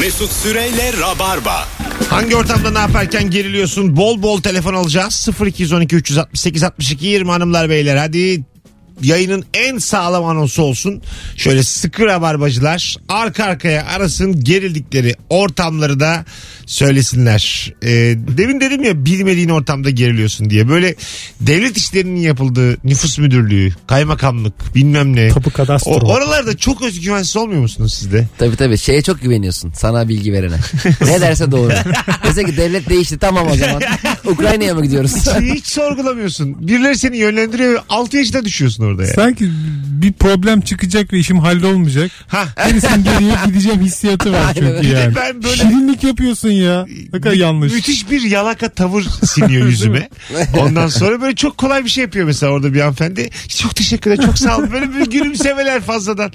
Mesut Süreyle Rabarba. Hangi ortamda ne yaparken geriliyorsun? Bol bol telefon alacağız. 0212 368 62 20 hanımlar beyler. Hadi yayının en sağlam anonsu olsun. Şöyle sıkı rabarbacılar arka arkaya arasın gerildikleri ortamları da söylesinler. Ee, demin dedim ya bilmediğin ortamda geriliyorsun diye. Böyle devlet işlerinin yapıldığı nüfus müdürlüğü, kaymakamlık bilmem ne. Tapu kadastro. O- oralarda çok özgüvensiz olmuyor musunuz siz de? Tabii tabii şeye çok güveniyorsun sana bilgi verene. ne derse doğru. Mesela ki devlet değişti tamam o zaman. Ukrayna'ya mı gidiyoruz? Hiç sorgulamıyorsun. Birileri seni yönlendiriyor. 6 yaşında düşüyorsun orada ya. Sanki bir problem çıkacak ve işim hallolmayacak. Ha. Gerisin geriye gideceğim hissiyatı var çünkü yani. Ben böyle- Şirinlik yapıyorsun ya. Ne kadar yanlış. Müthiş bir yalaka tavır siniyor yüzüme. Ondan sonra böyle çok kolay bir şey yapıyor mesela orada bir hanımefendi. Çok teşekkür ederim çok sağ olun. Böyle bir gülümsemeler fazladan.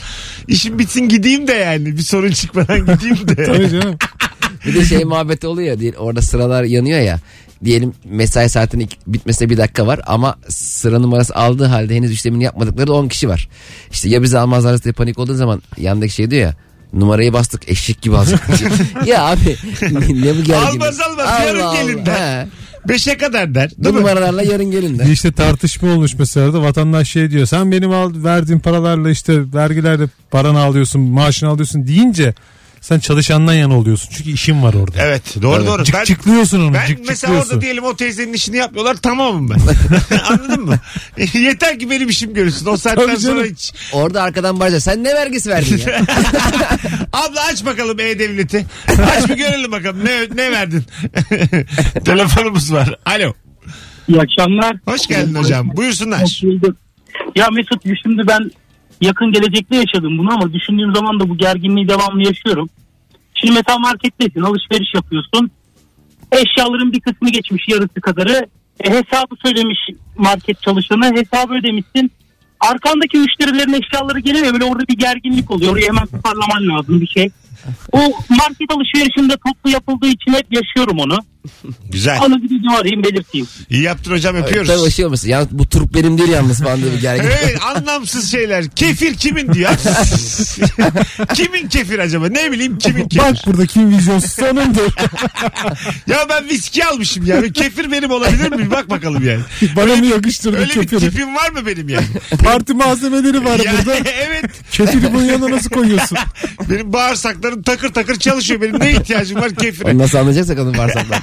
İşim bitsin gideyim de yani. Bir sorun çıkmadan gideyim de. Tabii canım. bir de şey muhabbeti oluyor ya diye- orada sıralar yanıyor ya. Diyelim mesai saatinin bitmesine bir dakika var ama sıra numarası aldığı halde henüz işlemini yapmadıkları 10 kişi var. İşte ya bizi almazlar diye panik olduğu zaman yandaki şey diyor ya numarayı bastık eşek gibi alacak. ya abi ne bu gerginlik? Almaz almaz, yarın gelin de. He. Beşe kadar der. Bu Değil mi? numaralarla yarın gelin de. işte tartışma olmuş mesela da vatandaş şey diyor. Sen benim al, verdiğim paralarla işte vergilerle paranı alıyorsun, maaşını alıyorsun deyince sen çalışandan yana oluyorsun. Çünkü işin var orada. Evet doğru doğru. Cık Ben, çıklıyorsun onu. ben cık mesela çıklıyorsun. orada diyelim o teyzenin işini yapmıyorlar tamamım ben. Anladın mı? Yeter ki benim işim görülsün. O saatten Tabii sonra canım. hiç. Orada arkadan bağıracak. Sen ne vergisi verdin ya? Abla aç bakalım E-Devleti. Aç bir görelim bakalım ne, ne verdin. Telefonumuz var. Alo. İyi akşamlar. Hoş geldin hocam. Buyursunlar. Hoş bulduk. Ya Mesut şimdi ben yakın gelecekte yaşadım bunu ama düşündüğüm zaman da bu gerginliği devamlı yaşıyorum. Şimdi mesela markettesin alışveriş yapıyorsun. Eşyaların bir kısmı geçmiş yarısı kadarı. E, hesabı söylemiş market çalışanı hesabı ödemişsin. Arkandaki müşterilerin eşyaları geliyor böyle orada bir gerginlik oluyor. Orayı hemen toparlaman lazım bir şey. O market alışverişinde toplu yapıldığı için hep yaşıyorum onu. Güzel. Onu bir de arayayım belirteyim. İyi yaptın hocam Tabii öpüyoruz. şey olmasın. Ya bu turp benim değil yalnız falan diye bir gergin. Evet anlamsız şeyler. Kefir kimin diyor. kimin kefir acaba? Ne bileyim kimin kefir. Bak burada kim vizyonsuz sonundur. Ya ben viski almışım ya. Bir Kefir benim olabilir mi? Bir Bak bakalım yani. Bana mı yakıştırdı Öyle bir kefiri? tipim var mı benim yani? Parti malzemeleri var burada. evet. Kefiri bunun yanına nasıl koyuyorsun? Benim bağırsaklarım takır takır çalışıyor. Benim ne ihtiyacım var kefire? Onu nasıl anlayacaksak onun bağırsaklar.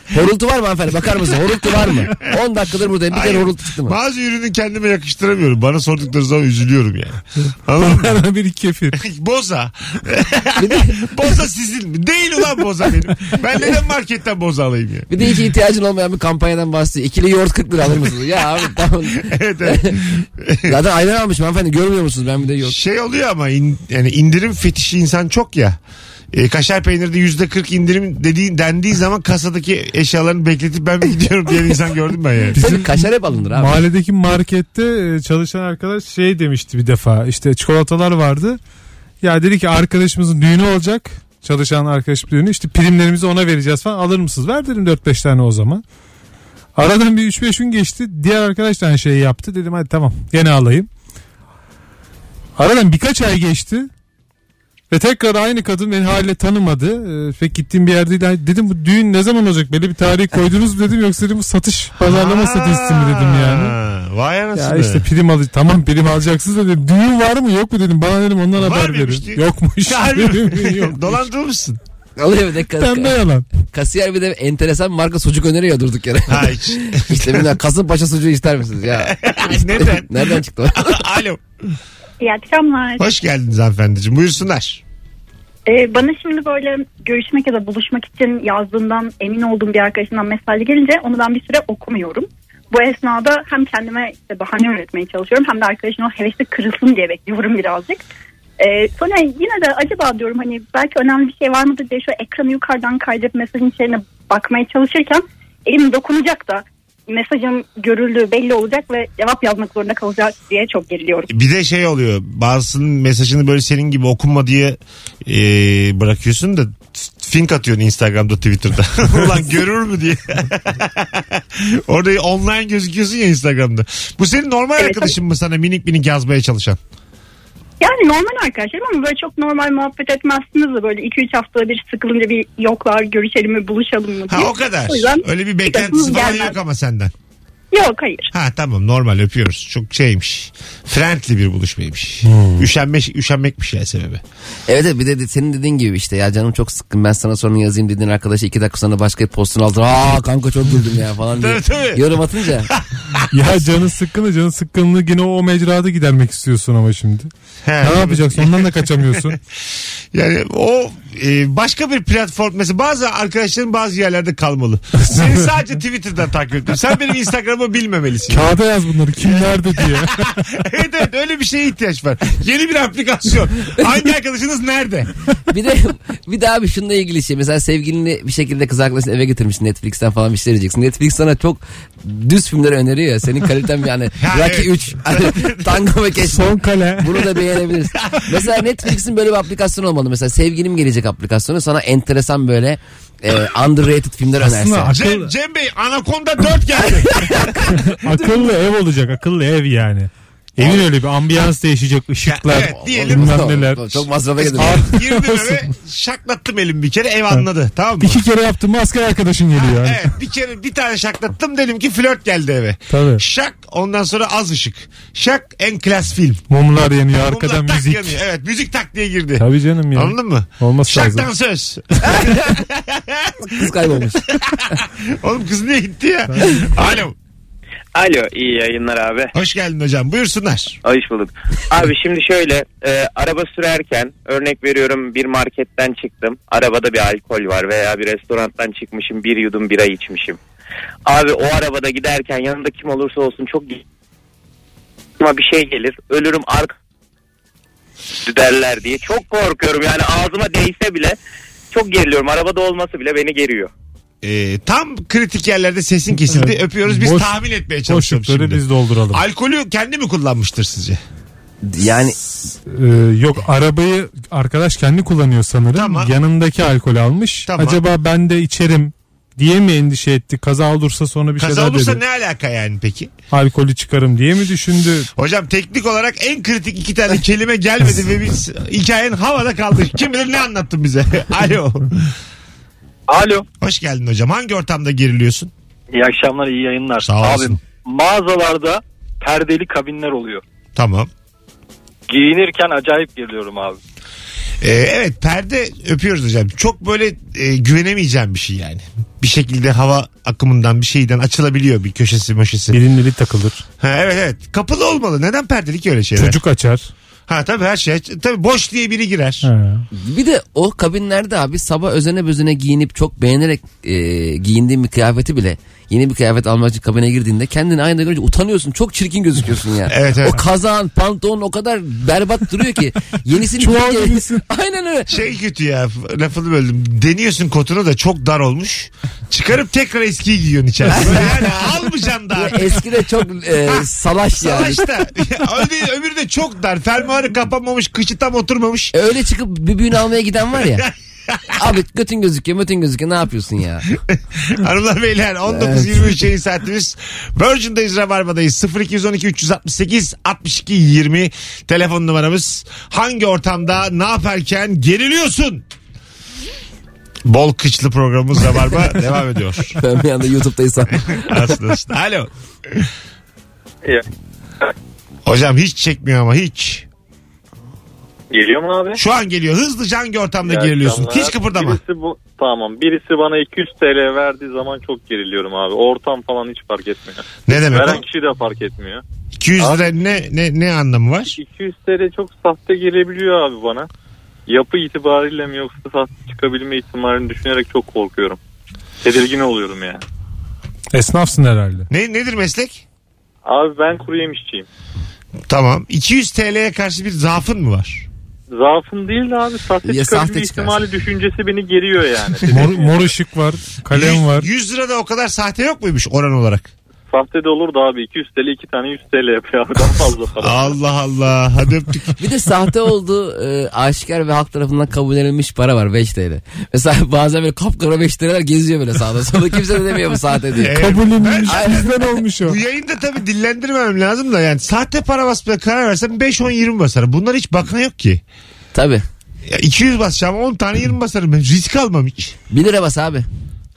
horultu var mı hanımefendi? Bakar mısın? Horultu var mı? 10 dakikadır buradayım. Bir kere Hayır. horultu çıktı mı? Bazı ürünü kendime yakıştıramıyorum. Bana sordukları zaman üzülüyorum yani. Anladın mı? Bir kefir. Boza. boza sizin mi? Değil ulan boza benim. Ben neden marketten boza alayım ya? Bir de hiç ihtiyacın olmayan bir kampanyadan bahsediyor. İkili yoğurt 40 lira alır mısınız? Ya abi tamam. Evet, evet. Zaten ayran almışım hanımefendi görmüyor musunuz? Ben bir de yoğurt. şey oluyor ama in- yani indirim fetişi insan çok ya. E, kaşar peynirde yüzde kırk indirim dediği, dendiği zaman kasadaki eşyalarını bekletip ben mi gidiyorum diye insan gördüm ben yani. Tabii kaşar hep alınır abi. Mahalledeki markette e, çalışan arkadaş şey demişti bir defa. İşte çikolatalar vardı. Ya dedi ki arkadaşımızın düğünü olacak. Çalışan arkadaş düğünü. İşte primlerimizi ona vereceğiz falan. Alır mısınız? Ver dedim 4-5 tane o zaman. Aradan bir 3-5 gün geçti. Diğer arkadaş da aynı şeyi yaptı. Dedim hadi tamam gene alayım. Aradan birkaç ay geçti. Ve tekrar aynı kadın beni haliyle tanımadı. Ee, pek gittiğim bir yerde değil. Dedim bu düğün ne zaman olacak? Böyle bir tarih koydunuz mu dedim. Yoksa dedim bu satış pazarlama statistiği mi dedim yani. Ha, Vay anasını. Ya işte prim al tamam prim alacaksınız da dedim. Düğün var mı yok mu dedim. Bana dedim ondan Var haber verin. düğün? Yokmuş. Harbi mi? Dedim, yok. Dolandırılmışsın. Alıyor bir de kas- Pembe yalan. kasiyer bir de enteresan bir marka sucuk öneriyor durduk yere. Ha hiç. işte bilmem Kasımpaşa sucuğu ister misiniz ya? Neden? Nereden çıktı o? Alo. İyi akşamlar. Hoş geldiniz hanımefendiciğim. Buyursunlar. Ee, bana şimdi böyle görüşmek ya da buluşmak için yazdığından emin olduğum bir arkadaşımdan mesaj gelince onu ben bir süre okumuyorum. Bu esnada hem kendime işte bahane üretmeye çalışıyorum hem de arkadaşın o hevesi kırılsın diye bekliyorum birazcık. Ee, sonra yine de acaba diyorum hani belki önemli bir şey var mıdır diye şu ekranı yukarıdan kaydırıp mesajın içeriğine bakmaya çalışırken elim dokunacak da mesajım görüldüğü belli olacak ve cevap yazmak zorunda kalacak diye çok geriliyorum. Bir de şey oluyor. Bazısının mesajını böyle senin gibi okunma diye e, bırakıyorsun da fink atıyorsun Instagram'da Twitter'da. Ulan görür mü diye. Orada online gözüküyorsun ya Instagram'da. Bu senin normal Evet, arkadaşın mı sana minik minik yazmaya çalışan? Yani normal arkadaşlarım ama böyle çok normal muhabbet etmezsiniz de böyle 2-3 haftada bir sıkılınca bir yoklar görüşelim mi buluşalım mı Ha diye. o kadar. O yüzden Öyle bir beklentisi falan gelmez. yok ama senden. Yok hayır. Ha tamam normal öpüyoruz. Çok şeymiş. Friendly bir buluşmaymış. Hmm. Üşenmek, üşenmekmiş ya sebebi. Evet evet bir de senin dediğin gibi işte ya canım çok sıkkın ben sana sonra yazayım dediğin arkadaşa iki dakika sonra başka bir postun altına aa kanka çok güldüm ya falan diye Tabii, tabii. yorum atınca Ya canı sıkkın da canı sıkkınlığı yine o mecrada gidermek istiyorsun ama şimdi. He. Ne yapacaksın ondan da kaçamıyorsun. Yani o e, başka bir platform mesela bazı arkadaşların bazı yerlerde kalmalı. Seni sadece Twitter'dan takip ediyorum. Sen benim Instagram'ı bilmemelisin. Kağıda yaz bunları kim nerede diye. evet evet öyle bir şeye ihtiyaç var. Yeni bir aplikasyon. Hangi arkadaşınız nerede? bir de bir de abi şununla ilgili şey mesela sevgilini bir şekilde kız arkadaşını eve getirmişsin Netflix'ten falan bir şey diyeceksin. Netflix sana çok düz filmler öneriyor ya senin kaliten yani Ha, Rocky evet. 3 Tango ve Keşke Son kale. Bunu da beğenebilirsin. mesela Netflix'in böyle bir aplikasyon olmalı. Mesela sevgilim gelecek aplikasyonu sana enteresan böyle e, underrated filmler önerse. Aslında Cem, Cem Bey Anaconda 4 geldi. akıllı ev olacak akıllı ev yani. Evin öyle bir ambiyans değişecek ışıklar Evet, diyelim. bilmem neler. Çok masrafa gidiyor. Girdim eve şaklattım elim bir kere ev anladı tamam mı? İki kere yaptım mı asker arkadaşın geliyor. Yani. Evet bir kere bir tane şaklattım dedim ki flört geldi eve. Tabii. Şak ondan sonra az ışık. Şak en klas film. Mumlar yanıyor arkadan tak müzik. yanıyor. Evet müzik tak diye girdi. Tabii canım ya. Anladın mı? Olması Şaktan lazım. söz. Kız kaybolmuş. Oğlum kız niye gitti ya? Alo. Alo iyi yayınlar abi. Hoş geldin hocam. Buyursunlar. Hoş bulduk. Abi şimdi şöyle e, araba sürerken örnek veriyorum bir marketten çıktım. Arabada bir alkol var veya bir restorandan çıkmışım bir yudum bira içmişim. Abi o arabada giderken yanında kim olursa olsun çok ama bir şey gelir ölürüm arka derler diye çok korkuyorum yani ağzıma değse bile çok geriliyorum arabada olması bile beni geriyor. Ee, tam kritik yerlerde sesin kesildi. Evet. Öpüyoruz. Biz Boş- tahmin etmeye çalışıyoruz şimdi. biz dolduralım. Alkolü kendi mi kullanmıştır sizce? Yani Ee, yok arabayı arkadaş kendi kullanıyor sanırım. Tamam. Yanındaki alkol almış. Tamam. Acaba ben de içerim diye mi endişe etti? Kaza olursa sonra bir Kaza şeyler olursa dedi. ne alaka yani peki? Alkolü çıkarım diye mi düşündü? Hocam teknik olarak en kritik iki tane kelime gelmedi ve biz hikayenin havada kaldı. Kim bilir ne anlattın bize? Alo. Alo. Hoş geldin hocam. Hangi ortamda geriliyorsun? İyi akşamlar, iyi yayınlar. Sağ olasın. Abi mağazalarda perdeli kabinler oluyor. Tamam. Giyinirken acayip geriliyorum abi. Ee, evet perde öpüyoruz hocam. Çok böyle e, güvenemeyeceğim bir şey yani. Bir şekilde hava akımından bir şeyden açılabiliyor bir köşesi möşesi. Dilin dili takılır. Ha, evet evet. Kapılı olmalı. Neden perdeli ki öyle şeyler? Çocuk açar. Ha tabii her şey. Tabii boş diye biri girer. Ha. bir de o kabinlerde abi sabah özene bözene giyinip çok beğenerek e, giyindiğin bir kıyafeti bile yeni bir kıyafet almak için kabine girdiğinde kendini aynada görünce utanıyorsun. Çok çirkin gözüküyorsun ya. Evet, evet. O kazağın, pantolon o kadar berbat duruyor ki. Yenisini Çuval bir kere- gibisin. Aynen öyle. Şey kötü ya lafını böldüm. Deniyorsun kotunu da çok dar olmuş. Çıkarıp tekrar eskiyi giyiyorsun içerisine. Yani almayacaksın da. Ve Eski de çok e, salaş yani. Savaşta. öbürü, öbürü de çok dar. Fermuarı kapanmamış. Kıçı tam oturmamış. Öyle çıkıp bir büyüğünü almaya giden var ya. Abi götün gözüküyor, götün gözüküyor. Ne yapıyorsun ya? Hanımlar beyler 19-23 yayın saatimiz. Virgin'dayız Rabarba'dayız. 0212 368 62 20 telefon numaramız. Hangi ortamda ne yaparken geriliyorsun? Bol kıçlı programımız Rabarba devam ediyor. Ben bir anda YouTube'daysam. Aslında. Alo. İyi. Hocam hiç çekmiyor ama hiç. Geliyor mu abi? Şu an geliyor. Hızlıca hangi ortamda İyi geriliyorsun? akşamlar. Hiç kıpırdama. Birisi bu, tamam. Birisi bana 200 TL verdiği zaman çok geriliyorum abi. Ortam falan hiç fark etmiyor. Ne demek Veren o? kişi de fark etmiyor. 200 lira ne, ne, ne anlamı var? 200 TL çok sahte gelebiliyor abi bana. Yapı itibariyle mi yoksa sahte çıkabilme ihtimalini düşünerek çok korkuyorum. Tedirgin oluyorum yani. Esnafsın herhalde. Ne, nedir meslek? Abi ben kuru yemişçiyim. Tamam. 200 TL'ye karşı bir zaafın mı var? Zaafım değil de abi sahte Ya çıkabilme sahte çıkar. ihtimali düşüncesi beni geriyor yani. Mor, mor ışık var. Kalem 100, var. 100 lirada o kadar sahte yok muymuş oran olarak? Sahte de olur da abi 200 TL 2 tane 100 TL yapıyor abi daha fazla para. Allah Allah. Hadi öptük. Bir de sahte olduğu e, aşikar ve halk tarafından kabul edilmiş para var 5 TL. Mesela bazen böyle kapkara 5 TL'ler geziyor böyle sağda solda. Kimse de demiyor bu sahte diye. Kabullenilmiş ben- bizden olmuş o. Bu yayında tabii dillendirmemem lazım da yani sahte para basmaya karar versem 5 10 20 basarım. Bunlar hiç bakan yok ki. Tabii. Ya 200 basacağım 10 tane 20 basarım ben. Risk almam hiç. 1 lira bas abi.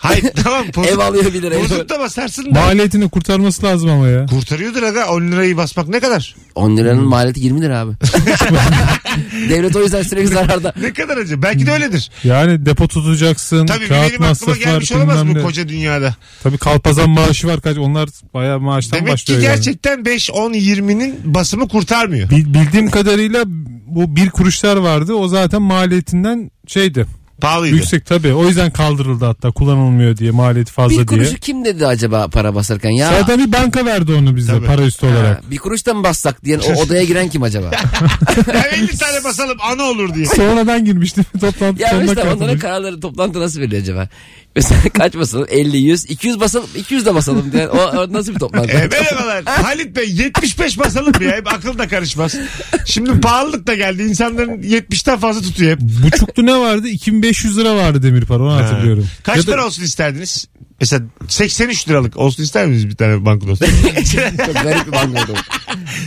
Hayır tamam. Bozuk, Ev alıyor 1 lira. bozuk da basarsın da. Maliyetini kurtarması lazım ama ya. Kurtarıyordur aga 10 lirayı basmak ne kadar? 10 liranın maliyeti 20 lira abi. Devlet o yüzden sürekli zararda. Ne kadar acı? Belki de öyledir. Yani depo tutacaksın. Tabii kağıt benim aklıma var. gelmiş olamaz bu koca dünyada. Tabii kalpazan maaşı var kaç. Onlar bayağı maaştan Demek ki başlıyor yani. gerçekten 5 10 20'nin basımı kurtarmıyor. Bil- Bildiğim kadarıyla bu bir kuruşlar vardı. O zaten maliyetinden şeydi. Pahalıydı. Yüksek tabii. O yüzden kaldırıldı hatta kullanılmıyor diye maliyeti fazla Bir diye. kuruşu kim dedi acaba para basarken ya? Zaten bir banka verdi onu bize Tabii. para üstü olarak. Ha, bir kuruş da mı bassak diyen o odaya giren kim acaba? Ya 50 tane basalım ana olur diye. Sonradan girmişti toplantı ya sonuna mesela onların katılmış. kararları toplantı nasıl veriliyor acaba? Mesela kaç basalım? 50, 100, 200 basalım, 200 de basalım diye. O, o nasıl bir toplantı? E, merhabalar. Halit Bey 75 basalım ya? Hep akıl da karışmaz. Şimdi pahalılık da geldi. İnsanların 70'ten fazla tutuyor hep. Buçuklu ne vardı? 2500 lira vardı demir para onu hatırlıyorum. Kaç Ya da- para olsun isterdiniz? Mesela 83 liralık olsun ister misiniz bir tane banknot? Çok garip bir banknot oldu.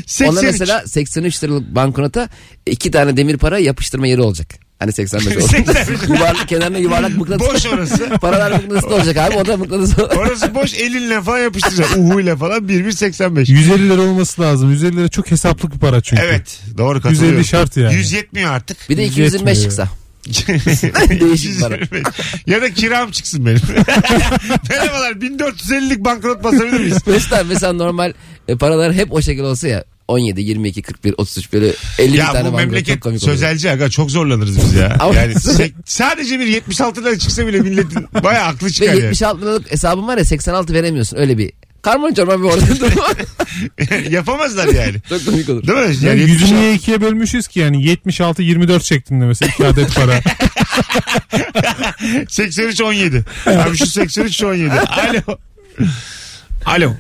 83. Ona mesela 83 liralık banknota iki tane demir para yapıştırma yeri olacak. Hani 85 oldu. 85. yuvarlak kenarına yuvarlak mıknatıs. Boş orası. Paralar mıknatıs olacak abi. O da mıknatıs. Orası boş elinle falan yapıştıracaksın. Uhuyla falan 1,185. 150 lira olması lazım. 150 lira çok hesaplık bir para çünkü. Evet doğru katılıyorum. 150 şart yani. 100 yetmiyor artık. Bir de 225 Yetmiyor. çıksa. Değişik para. 125. ya da kiram çıksın benim. Merhabalar 1450'lik banknot basabilir miyiz? Mesut abi mesela normal e, paralar hep o şekil olsa ya 17, 22, 41, 33 böyle 50 ya bir tane bu banknot memleket çok komik oluyor. sözelci aga çok zorlanırız biz ya. Ama- yani se- sadece bir 76 lira çıksa bile milletin baya aklı Ve çıkar yani. 76 liralık hesabın var ya 86 veremiyorsun öyle bir. Karman çorman bir orada durum var. Yapamazlar yani. Çok komik olur. Değil mi? Yani Yani yüzü 76 niye ikiye bölmüşüz ki yani 76 24 şeklinde mesela iki adet para. 83 17. Abi şu 83 şu 17. Alo. Alo.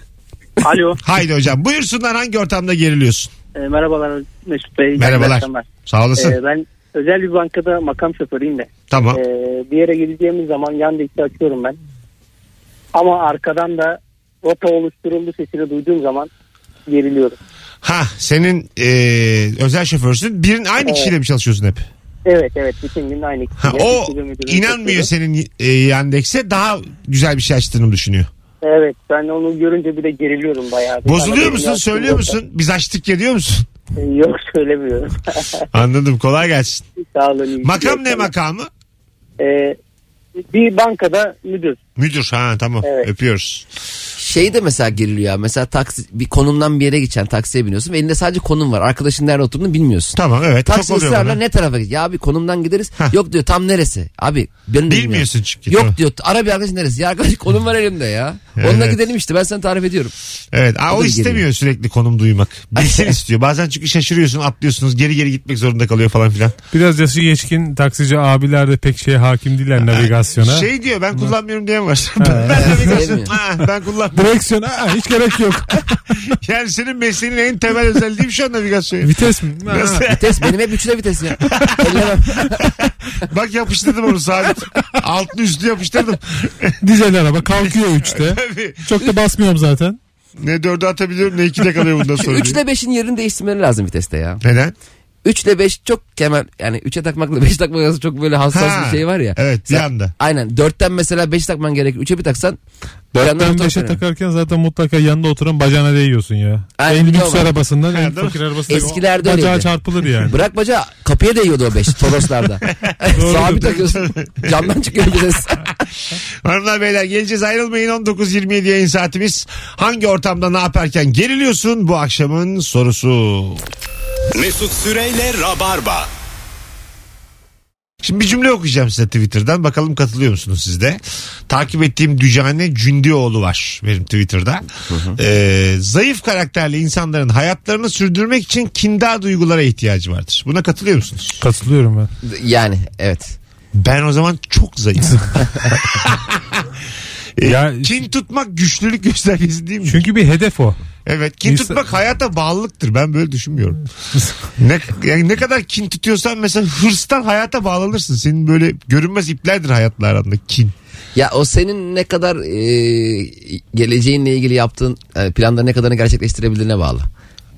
Alo. Haydi hocam. Buyursunlar hangi ortamda geriliyorsun? E, merhabalar Mesut Bey. Merhabalar. Sağ olasın. E, ben özel bir bankada makam şoförüyüm de. tamam. E, bir yere gideceğimiz zaman yan dikti açıyorum ben. Ama arkadan da rota oluşturuldu sesini duyduğum zaman geriliyorum. Ha senin e, özel şoförsün. Birin aynı kişiyle mi çalışıyorsun hep? Evet evet bütün gün aynı Ha, kişiyle. o Müdürüm, müdürüm inanmıyor senin e, Yandex'e daha güzel bir şey açtığını düşünüyor. Evet ben onu görünce bile geriliyorum bayağı. Bir Bozuluyor musun? Söylüyor musun? Biz açtık ya diyor musun? E, Yok söylemiyorum. Anladım. Kolay gelsin. Sağ olun. Makam ne makamı? E, bir bankada müdür. Müdür. Ha tamam. Evet. Öpüyoruz. Şey de mesela geriliyor ya. Mesela taksi bir konumdan bir yere gideceksin taksiye biniyorsun ve elinde sadece konum var. Arkadaşın nerede oturduğunu bilmiyorsun. Tamam evet. Taksi çok oluyor ısrarla ne tarafa git? Ya abi konumdan gideriz. Hah. Yok diyor tam neresi? Abi ben. Bilmiyorsun çünkü. Yok tamam. diyor ara bir arkadaş neresi? Ya arkadaş konum var elimde ya. Onunla Evet. gidelim işte ben sana tarif ediyorum. Evet. Aa, O o istemiyor geliyor. sürekli konum duymak. Bilsin istiyor. Bazen çünkü şaşırıyorsun atlıyorsunuz. Geri geri gitmek zorunda kalıyor falan filan. Biraz yaşı geçkin taksici abiler de pek şeye hakim değiller navigasyona. Şey diyor ben kullanmıyorum diyen var. ben navigasyon. Ben kullanmıyorum. Direksiyon aa, hiç gerek yok. Yani senin mesleğinin en temel özelliği şu an navigasyon. Vites mi? Ha. Nasıl? Vites benim hep üçte vites ya. Ellemem. Bak yapıştırdım onu sabit. Altlı üstü yapıştırdım. Dizel araba kalkıyor 3'te. Tabii. Çok da basmıyorum zaten. ne dörde atabiliyorum ne ikide kalıyor bundan sonra. 3 ile 5'in yerini değiştirmeleri lazım viteste ya. Neden? 3 ile 5 çok kemer yani 3'e takmakla 5 takmak arasında çok böyle hassas Ha, bir şey var ya. evet, bir Sen- anda. Aynen 4'ten mesela 5 takman gerekir. 3'e bir taksan yanına 4'ten otur 5'e yani. takarken zaten mutlaka yanında oturan bacağına değiyorsun ya. Aynen, en bir lüks var. arabasından Ha, en fakir arabasına. Eskilerde Bacağı öyleydi. çarpılır yani. Bırak bacağı kapıya değiyordu o 5 Toroslarda. Sabit takıyorsun. Camdan çıkıyor bir ses. Hanımlar beyler geleceğiz ayrılmayın 19.27 yayın saatimiz. Hangi ortamda ne yaparken geriliyorsun bu akşamın sorusu. Mesut Süreyle Rabarba. Şimdi bir cümle okuyacağım size Twitter'dan. Bakalım katılıyor musunuz siz de? Takip ettiğim Dücane Cündioğlu var benim Twitter'da. Ee, zayıf karakterli insanların hayatlarını sürdürmek için kindar duygulara ihtiyacı vardır. Buna katılıyor musunuz? Katılıyorum ben. Yani evet. Ben o zaman çok zayıfım. E, Ya- kin tutmak güçlülük göstergesi değil mi? Çünkü bir hedef o. Evet kin İnsan- tutmak hayata bağlılıktır. Ben böyle düşünmüyorum. ne, yani ne kadar kin tutuyorsan mesela hırstan hayata bağlanırsın. Senin böyle görünmez iplerdir hayatla aranda kin. Ya o senin ne kadar e, geleceğinle ilgili yaptığın e, planları ne kadarını gerçekleştirebildiğine bağlı.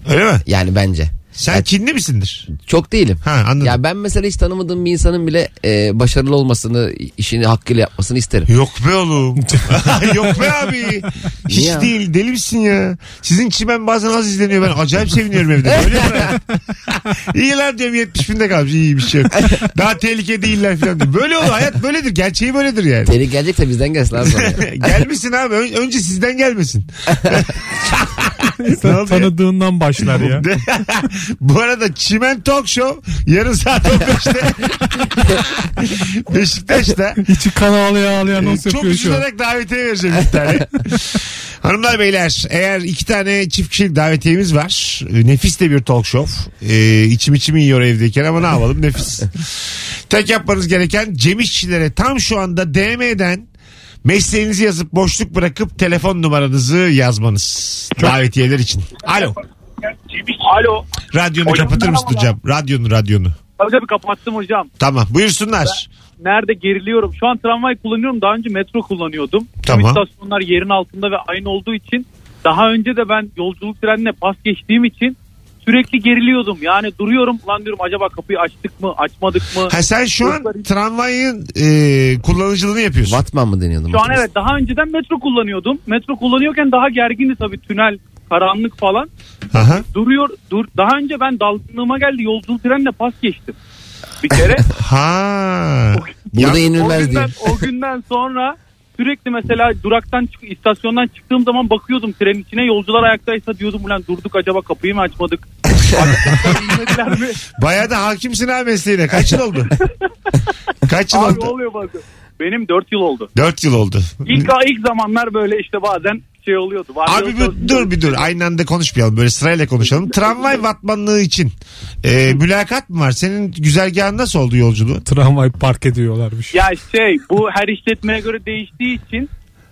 Öyle mi? Yani bence. Sen Ya- kinli misindir? Çok değilim. Ha anladım. Ya ben mesela hiç tanımadığım bir insanın bile e, başarılı olmasını, işini hakkıyla yapmasını isterim. Yok be oğlum. Yok be abi. Hiç Niye değil. Deli misin ya? Sizin çimen bazen az izleniyor. Ben acayip seviniyorum evde. Öyle mi? İyi lan diyorum 70 binde kalmış. İyi bir şey yok. Daha tehlike değiller falan diyor. Böyle olur. Hayat böyledir. Gerçeği böyledir yani. Tehlike gelecek de bizden gelsin abi sonra. gelmesin abi. Ön- önce sizden gelmesin. Ya? Tanıdığından başlar ya. Bu arada Çimen Talk Show yarın saat 15'te Beşiktaş'ta İçi kan ağlaya ağlaya nasıl Ee, çok yapıyor şu an? üzülerek davetiye vereceğim bir tane. Hanımlar beyler eğer iki tane çift kişilik davetiyemiz var. e, Nefis de bir talk show. Ee, içim içimi yiyor evdeyken ama ne yapalım nefis. Tek yapmanız gereken Cem İşçilere tam şu anda DM'den mesleğinizi yazıp boşluk bırakıp telefon numaranızı yazmanız. Davetiyeler için. Alo. Alo. Radyonu Hocam, kapatır mısın merhaba. hocam? Radyonu radyonu. Tabii tabii kapattım hocam. Tamam buyursunlar. Nerede geriliyorum. Şu an tramvay kullanıyorum. Daha önce metro kullanıyordum. Tamam. Tüm istasyonlar yerin altında ve aynı olduğu için daha önce de ben yolculuk trenine pas geçtiğim için sürekli geriliyordum. Yani duruyorum lan diyorum acaba kapıyı açtık mı açmadık mı? Ha sen şu an tramvayın e, kullanıcılığını yapıyorsun. Vatman mı deniyordu? Şu an evet daha önceden metro kullanıyordum. Metro kullanıyorken daha gergindi tabii tünel karanlık falan. Aha. Duruyor dur. Daha önce ben dalgınlığıma geldi yolculuk trenine pas geçtim. Bir kere. Ha. Burada Ya- yenilmez o diye. günden, o günden sonra sürekli mesela duraktan çık istasyondan çıktığım zaman bakıyordum trenin içine yolcular ayaktaysa diyordum ulan durduk acaba kapıyı mı açmadık? Bayağı da hakimsin ha mesleğine. Kaç yıl oldu? Kaç yıl Abi oldu? oluyor bazen. Benim 4 yıl oldu. 4 yıl oldu. İlk ilk zamanlar böyle işte bazen şey oluyordu. Vardiyalı Abi bir, dur bir dur. Aynı anda konuşmayalım. Böyle sırayla konuşalım. Tramvay vatmanlığı için e, mülakat mı var? Senin güzergahın nasıl oldu yolculuğun? Tramvay park ediyorlarmış. Ya şey bu her işletmeye göre değiştiği için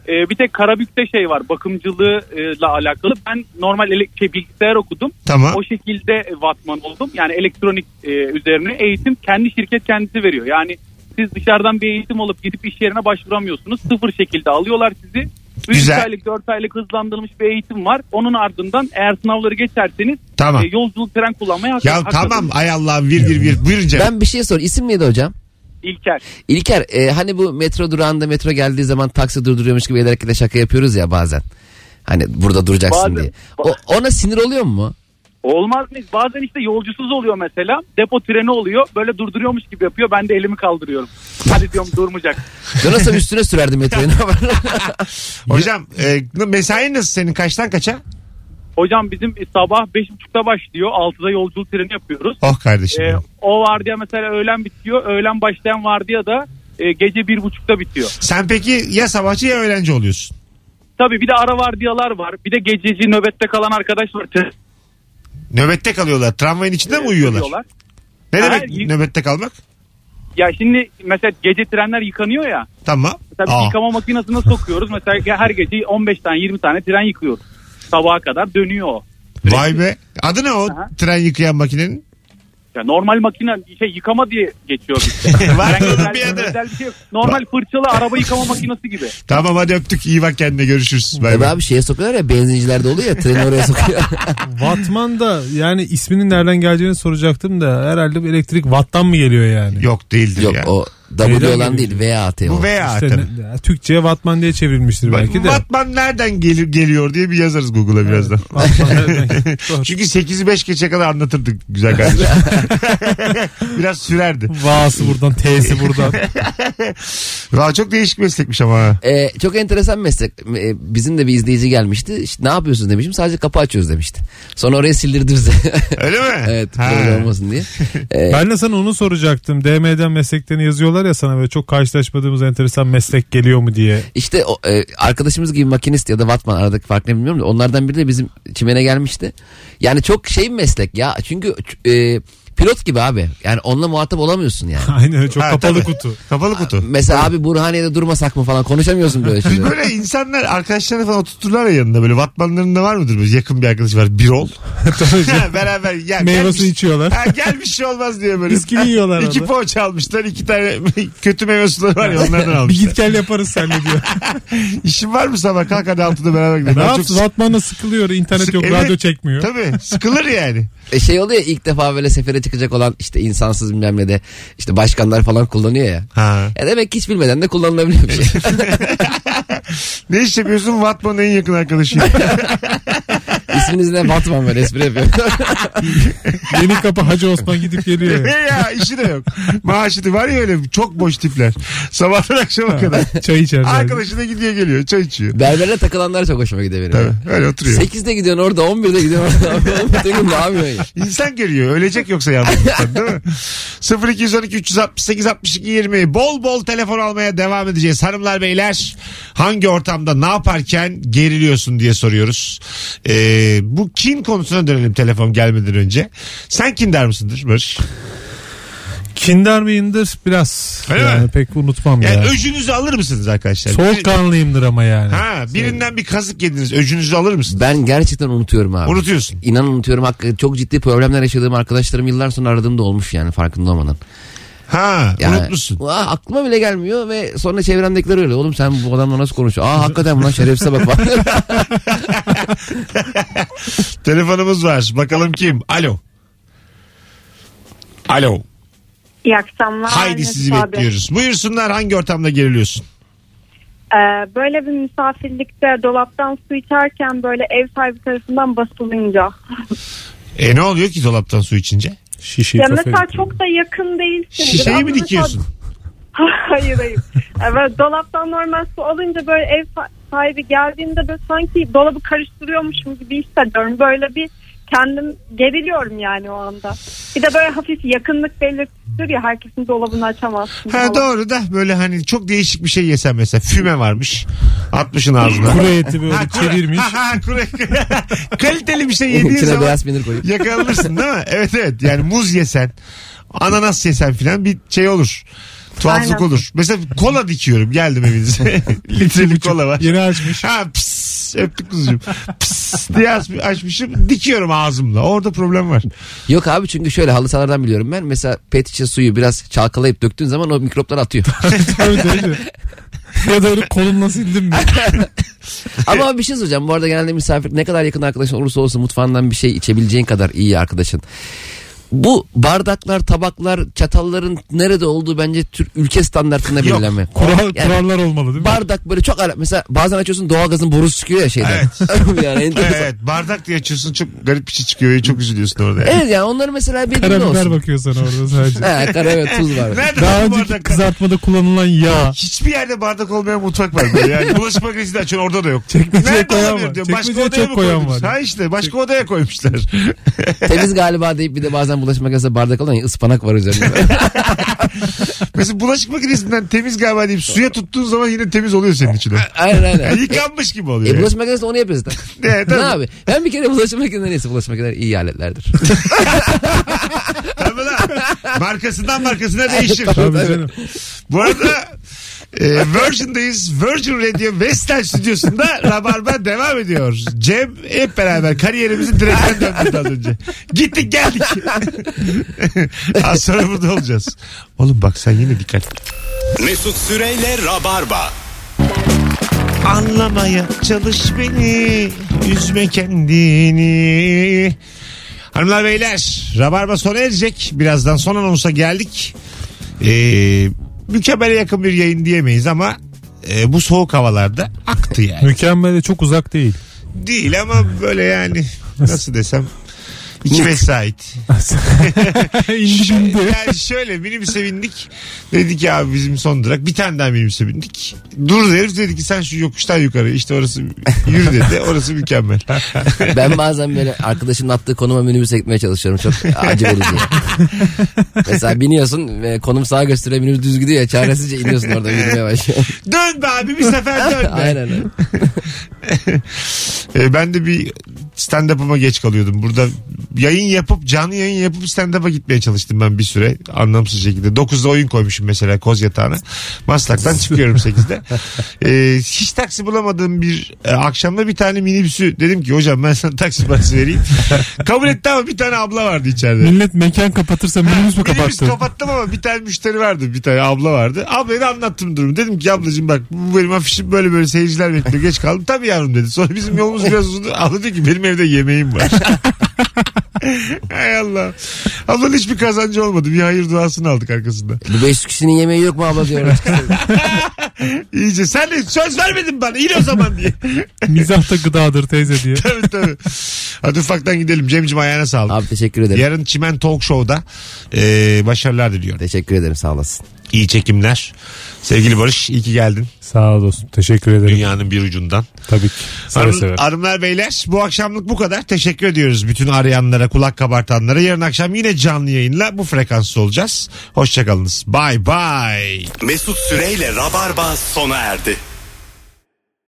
e, bir tek Karabük'te şey var bakımcılığıyla alakalı. Ben normal ele- şey, bilgisayar okudum. Tamam. O şekilde vatman oldum. Yani elektronik e, üzerine eğitim kendi şirket kendisi veriyor. Yani siz dışarıdan bir eğitim alıp gidip iş yerine başvuramıyorsunuz. Sıfır şekilde alıyorlar sizi. 3 Güzel. aylık 4 aylık hızlandırılmış bir eğitim var. Onun ardından eğer sınavları geçerseniz Tamam. e, yolculuk tren kullanmaya hak Ya hak tamam ay Allah vir vir vir. Buyurun canım. Ben bir şey sor. İsim neydi hocam? İlker. İlker e, hani bu metro durağında metro geldiği zaman taksi durduruyormuş gibi el hareketle şaka yapıyoruz ya bazen. Hani burada duracaksın Bazen. diye. O, ona sinir oluyor mu? Olmaz mı? Bazen işte yolcusuz oluyor mesela. Depo treni oluyor. Böyle durduruyormuş gibi yapıyor. Ben de elimi kaldırıyorum. Hadi diyorum durmayacak. Ben olsam üstüne sürerdim var? Hocam e, mesai nasıl senin? Kaçtan kaça? Hocam bizim sabah 5.30'da başlıyor. 6'da yolculuk treni yapıyoruz. Oh kardeşim. Ee, o vardiya mesela öğlen bitiyor. Öğlen başlayan vardiya da e, gece 1.30'da bitiyor. Sen peki ya sabahçı ya öğrenci oluyorsun? Tabii bir de ara vardiyalar var. Bir de gececi nöbette kalan arkadaş var. Te- Nöbette kalıyorlar. Tramvayın içinde mi uyuyorlar? uyuyorlar. Ne Ha, demek y- nöbette kalmak? Ya şimdi mesela gece trenler yıkanıyor ya. Tamam. Bir Aa. yıkama makinesine sokuyoruz. Mesela her gece 15 tane 20 tane tren yıkıyoruz. Sabaha kadar dönüyor o. Vay be. Adı ne o Aha. tren yıkayan makinenin? Ya normal makine şey yıkama diye geçiyor bizde. Var Yani onun özel, bir adı. özel bir şey yok. Normal fırçalı araba yıkama makinesi gibi. Tamam hadi öptük. İyi bak kendine görüşürüz. Bay da bay. abi şeye sokuyorlar ya benzincilerde oluyor ya treni oraya sokuyor. Vatman da yani isminin nereden geleceğini soracaktım da herhalde bu elektrik watt'tan mı geliyor yani? Yok değildir Yok ya. o W Neyden olan değil VAT o. Bu veya İşte tabii. ne- ya, Türkçe'ye Vatman diye çevrilmiştir belki de. Batman nereden gelir, geliyor diye bir yazarız Google'a birazdan. Vatman geliyor? Doğru. Çünkü 8'i 5 geçe kadar anlatırdık güzel kardeşim. Biraz sürerdi. Va'sı buradan, T'si buradan. Valla çok değişik meslekmiş ama. ha. Ee, çok enteresan meslek. Ee, bizim de bir izleyici gelmişti. İşte ne yapıyorsunuz demişim. Sadece kapı açıyoruz demişti. Sonra oraya sildirdi bize. Öyle mi? evet Ha. problem olmasın diye. Ee, Ben de sana onu soracaktım. DM'den mesleklerini yazıyorlar ya sana böyle çok karşılaşmadığımız enteresan meslek geliyor mu diye. İşte o, e, arkadaşımız gibi makinist ya da vatman aradaki fark ne bilmiyorum da onlardan biri de bizim çimene gelmişti. Yani çok şey meslek ya çünkü e, pilot gibi abi. Yani onunla muhatap olamıyorsun yani. Aynen öyle, çok Ha, kapalı tabii. kutu. Kapalı kutu. Mesela abi Burhaniye'de durmasak mı falan konuşamıyorsun böyle Biz şeyleri. böyle insanlar arkadaşlarını falan oturturlar ya yanında böyle vatmanlarında var mıdır böyle yakın bir arkadaş var bir ol. Ha, Beraber ya Meyve gelmiş- suyu içiyorlar. Ha, gel bir şey olmaz diye böyle. Bisküvi yiyorlar İki orada. poğaça almışlar iki tane kötü meyve suları var ya onlardan Bir almışlar. git gel yaparız seninle diyor. İşin var mı sabah kalk hadi altıda beraber gidelim. ne Ben yapsın? çok- Vatman'da sıkılıyor. internet Sık- yok. Evet. Radyo çekmiyor. Tabii sıkılır yani. E şey oluyor ya ilk defa böyle sefere çıkacak olan işte insansız bilmem ne de işte başkanlar falan kullanıyor ya. Ha. Ya demek ki hiç bilmeden de kullanılabiliyor bir şey. Ne iş yapıyorsun? Vatman'ın en yakın arkadaşıyım. İsminiz ne Batman böyle espri yapıyor. Yeni kapı Hacı Osman gidip geliyor. ne ya işi de yok. Maaşı da var ya öyle çok boş tipler. Sabahtan akşama kadar. Çay içerler. Arkadaşı da gidiyor geliyor çay içiyor. Berberle takılanlar çok hoşuma gidiyor benim. Tabii öyle oturuyor. 8'de gidiyorsun orada 11'de gidiyorsun orada. Bütün gün ne yapıyorsun ya? İnsan görüyor. Ölecek yoksa yalnızlıktan değil mi? 0212 368 62 20 bol bol telefon almaya devam edeceğiz. Hanımlar beyler hangi ortamda ne yaparken geriliyorsun diye soruyoruz. Ee, bu kin konusuna dönelim telefon gelmeden önce. Sen kindar mısındır Barış? Kinder miyimdir? Biraz. Öyle yani mi? pek unutmam Yani ya. öcünüzü alır mısınız arkadaşlar? Soğukkanlıyımdır ama yani. Ha, birinden bir kazık yediniz. Öcünüzü alır mısınız? Ben gerçekten unutuyorum abi. Unutuyorsun. İnan unutuyorum. Çok ciddi problemler yaşadığım arkadaşlarım yıllar sonra aradığımda olmuş yani farkında olmadan. Ha, Yani, unutmuşsun. Aa, aklıma bile gelmiyor ve sonra çevremdekiler öyle. Oğlum sen bu adamla nasıl konuşuyorsun? Aa hakikaten buna şerefsize bak falan. Telefonumuz var. Bakalım kim? Alo. Alo. İyi akşamlar. Haydi sizi Mesut abi. bekliyoruz. Buyursunlar hangi ortamda geriliyorsun? Ee, böyle bir misafirlikte dolaptan su içerken böyle ev sahibi tarafından basılınca. E ne oluyor ki dolaptan su içince? Şişe ya mesela yapıyor. çok da yakın değilsin. Şişeyi mi mesela- dikiyorsun? hayır hayır. Evet, dolaptan normal su alınca böyle ev sa- sahibi geldiğinde böyle sanki dolabı karıştırıyormuşum gibi hissediyorum. Böyle bir kendim geriliyorum yani o anda. Bir de böyle hafif yakınlık belirtidir ya herkesin dolabını açamazsın. Ha falan. doğru da böyle hani çok değişik bir şey yesen mesela füme varmış. Atmışın ağzına. Kuru eti böyle Ha, çevirmiş. Ha, ha, kuru- Kaliteli bir şey yediğin İçine zaman beyaz peynir yakalanırsın değil mi? Evet evet yani muz yesen ananas yesen filan bir şey olur. Tuhaflık Aynen. olur. Mesela kola dikiyorum geldim evinize. Litrelik kola var. Yeni açmış. Ha pıs öptük kuzucuğum. Pıs diye aç- açmışım dikiyorum ağzımla. Orada problem var. Yok abi çünkü şöyle halı sahalardan biliyorum ben. Mesela pet şişe suyu biraz çalkalayıp döktüğün zaman o mikroplar atıyor. Tabii tabii. ya da öyle kolumla sildim mi? Ama bir şey söyleyeceğim. Bu arada genelde misafir ne kadar yakın arkadaşın olursa olsun mutfağından bir şey içebileceğin kadar iyi arkadaşın. Bu bardaklar, tabaklar, çatalların nerede olduğu bence Türk ülke standartında Yok. belirlenme. Kural, Yani kurallar olmalı değil mi? bardak böyle çok ara mesela bazen açıyorsun doğalgazın borusu çıkıyor ya şeyden. yani enteresan. Evet bardak diye açıyorsun çok garip bir şey çıkıyor. ve Çok üzülüyorsun orada. Yani. Evet yani onları mesela belirli Karabiber olsun. bakıyor sana orada sadece. He, karabiber tuz var. Nerede Daha önceki bardak? kızartmada kullanılan yağ. Hiçbir yerde bardak olmayan mutfak var böyle. Yani bulaşık makinesi de açıyorsun orada da yok. Çekmeceye Nerede koyan var. Çekmeceye odaya çok mı koyan var. Ha işte başka odaya koymuşlar. Temiz galiba deyip bir de bazen bulaşık makinesinde bardak olan ya ıspanak var üzerinde. Mesela bulaşık makinesinden temiz galiba deyip suya tuttuğun zaman yine temiz oluyor senin içine. aynen aynen. Yani yıkanmış gibi oluyor. E, yani. bulaşık makinesinde onu yapıyoruz zaten. Ne, tabii. ne abi? Ben bir kere bulaşık makinesinde neyse bulaşık makineleri iyi aletlerdir. Tabii lan. Markasından markasına değişir. Tabii canım. Bu arada e, Virgin'dayız. Virgin Radio Vestel stüdyosunda Rabarba devam ediyor. Cem hep beraber kariyerimizi direkten döndürdü az önce. Gittik geldik. az sonra burada olacağız. Oğlum bak sen yine dikkat. Mesut Süreyle Rabarba. Anlamaya çalış beni. Üzme kendini. Hanımlar beyler Rabarba sona erecek. Birazdan son anonsa geldik. Ee, mükemmele yakın bir yayın diyemeyiz ama e, bu soğuk havalarda aktı yani. Mükemmele çok uzak değil. Değil ama böyle yani nasıl desem iki vesait. Bindi. yani şöyle minibüse bindik. Dedik ya abi bizim son durak. Bir tane daha minibüse bindik. Dur herif dedi ki sen şu yokuştan yukarı işte orası yürü dedi. Orası mükemmel. ben bazen böyle arkadaşımın attığı konuma minibüse gitmeye çalışıyorum. Çok acı verici. Mesela biniyorsun ve konum sağa gösteriyor minibüs düz gidiyor ya çaresizce iniyorsun orada yürümeye başlıyorsun. dön be abi bir sefer dön be. aynen. Ee, ben de bir stand-up'ıma geç kalıyordum. Burada yayın yapıp canlı yayın yapıp stand-up'a gitmeye çalıştım ben bir süre. Anlamsız şekilde. 9'da oyun koymuşum mesela koz yatağına. Maslak'tan çıkıyorum 8'de. Ee, hiç taksi bulamadığım bir e, akşamda bir tane minibüsü dedim ki hocam ben sana taksi parası vereyim. Kabul etti ama bir tane abla vardı içeride. Millet mekan kapatırsa minibüs mü Minibüs kapattı? kapattım ama bir tane müşteri vardı. Bir tane abla vardı. Ablaya da anlattım durumu. Dedim ki ablacığım bak bu benim afişim böyle böyle seyirciler bekliyor. Geç kaldım. Tabii yavrum dedi. Sonra bizim yolumuz biraz uzun. Abla dedi ki benim evde yemeğim var. Hay Allah. Ablanın hiçbir kazancı olmadı. Bir hayır duasını aldık arkasında. Bu 500 kişinin yemeği yok mu abla diyor. İyice sen de söz vermedin bana. İn o zaman diye. Mizah da gıdadır teyze diye. tabii tabii. Hadi ufaktan gidelim. Cem'cim ayağına sağlık. Abi teşekkür ederim. Yarın Çimen Talk Show'da e, başarılar diliyorum. Teşekkür ederim sağ olasın. İyi çekimler. Sevgili Barış iyi ki geldin. Sağ ol dostum. Teşekkür ederim. Dünyanın bir ucundan. Tabii ki. Seve Hanım, seve. hanımlar beyler bu akşamlık bu kadar. Teşekkür ediyoruz bütün arayanlara, kulak kabartanlara. Yarın akşam yine canlı yayınla bu frekansta olacağız. Hoşçakalınız. Bye bye. Mesut Süreyle Rabarba sona erdi.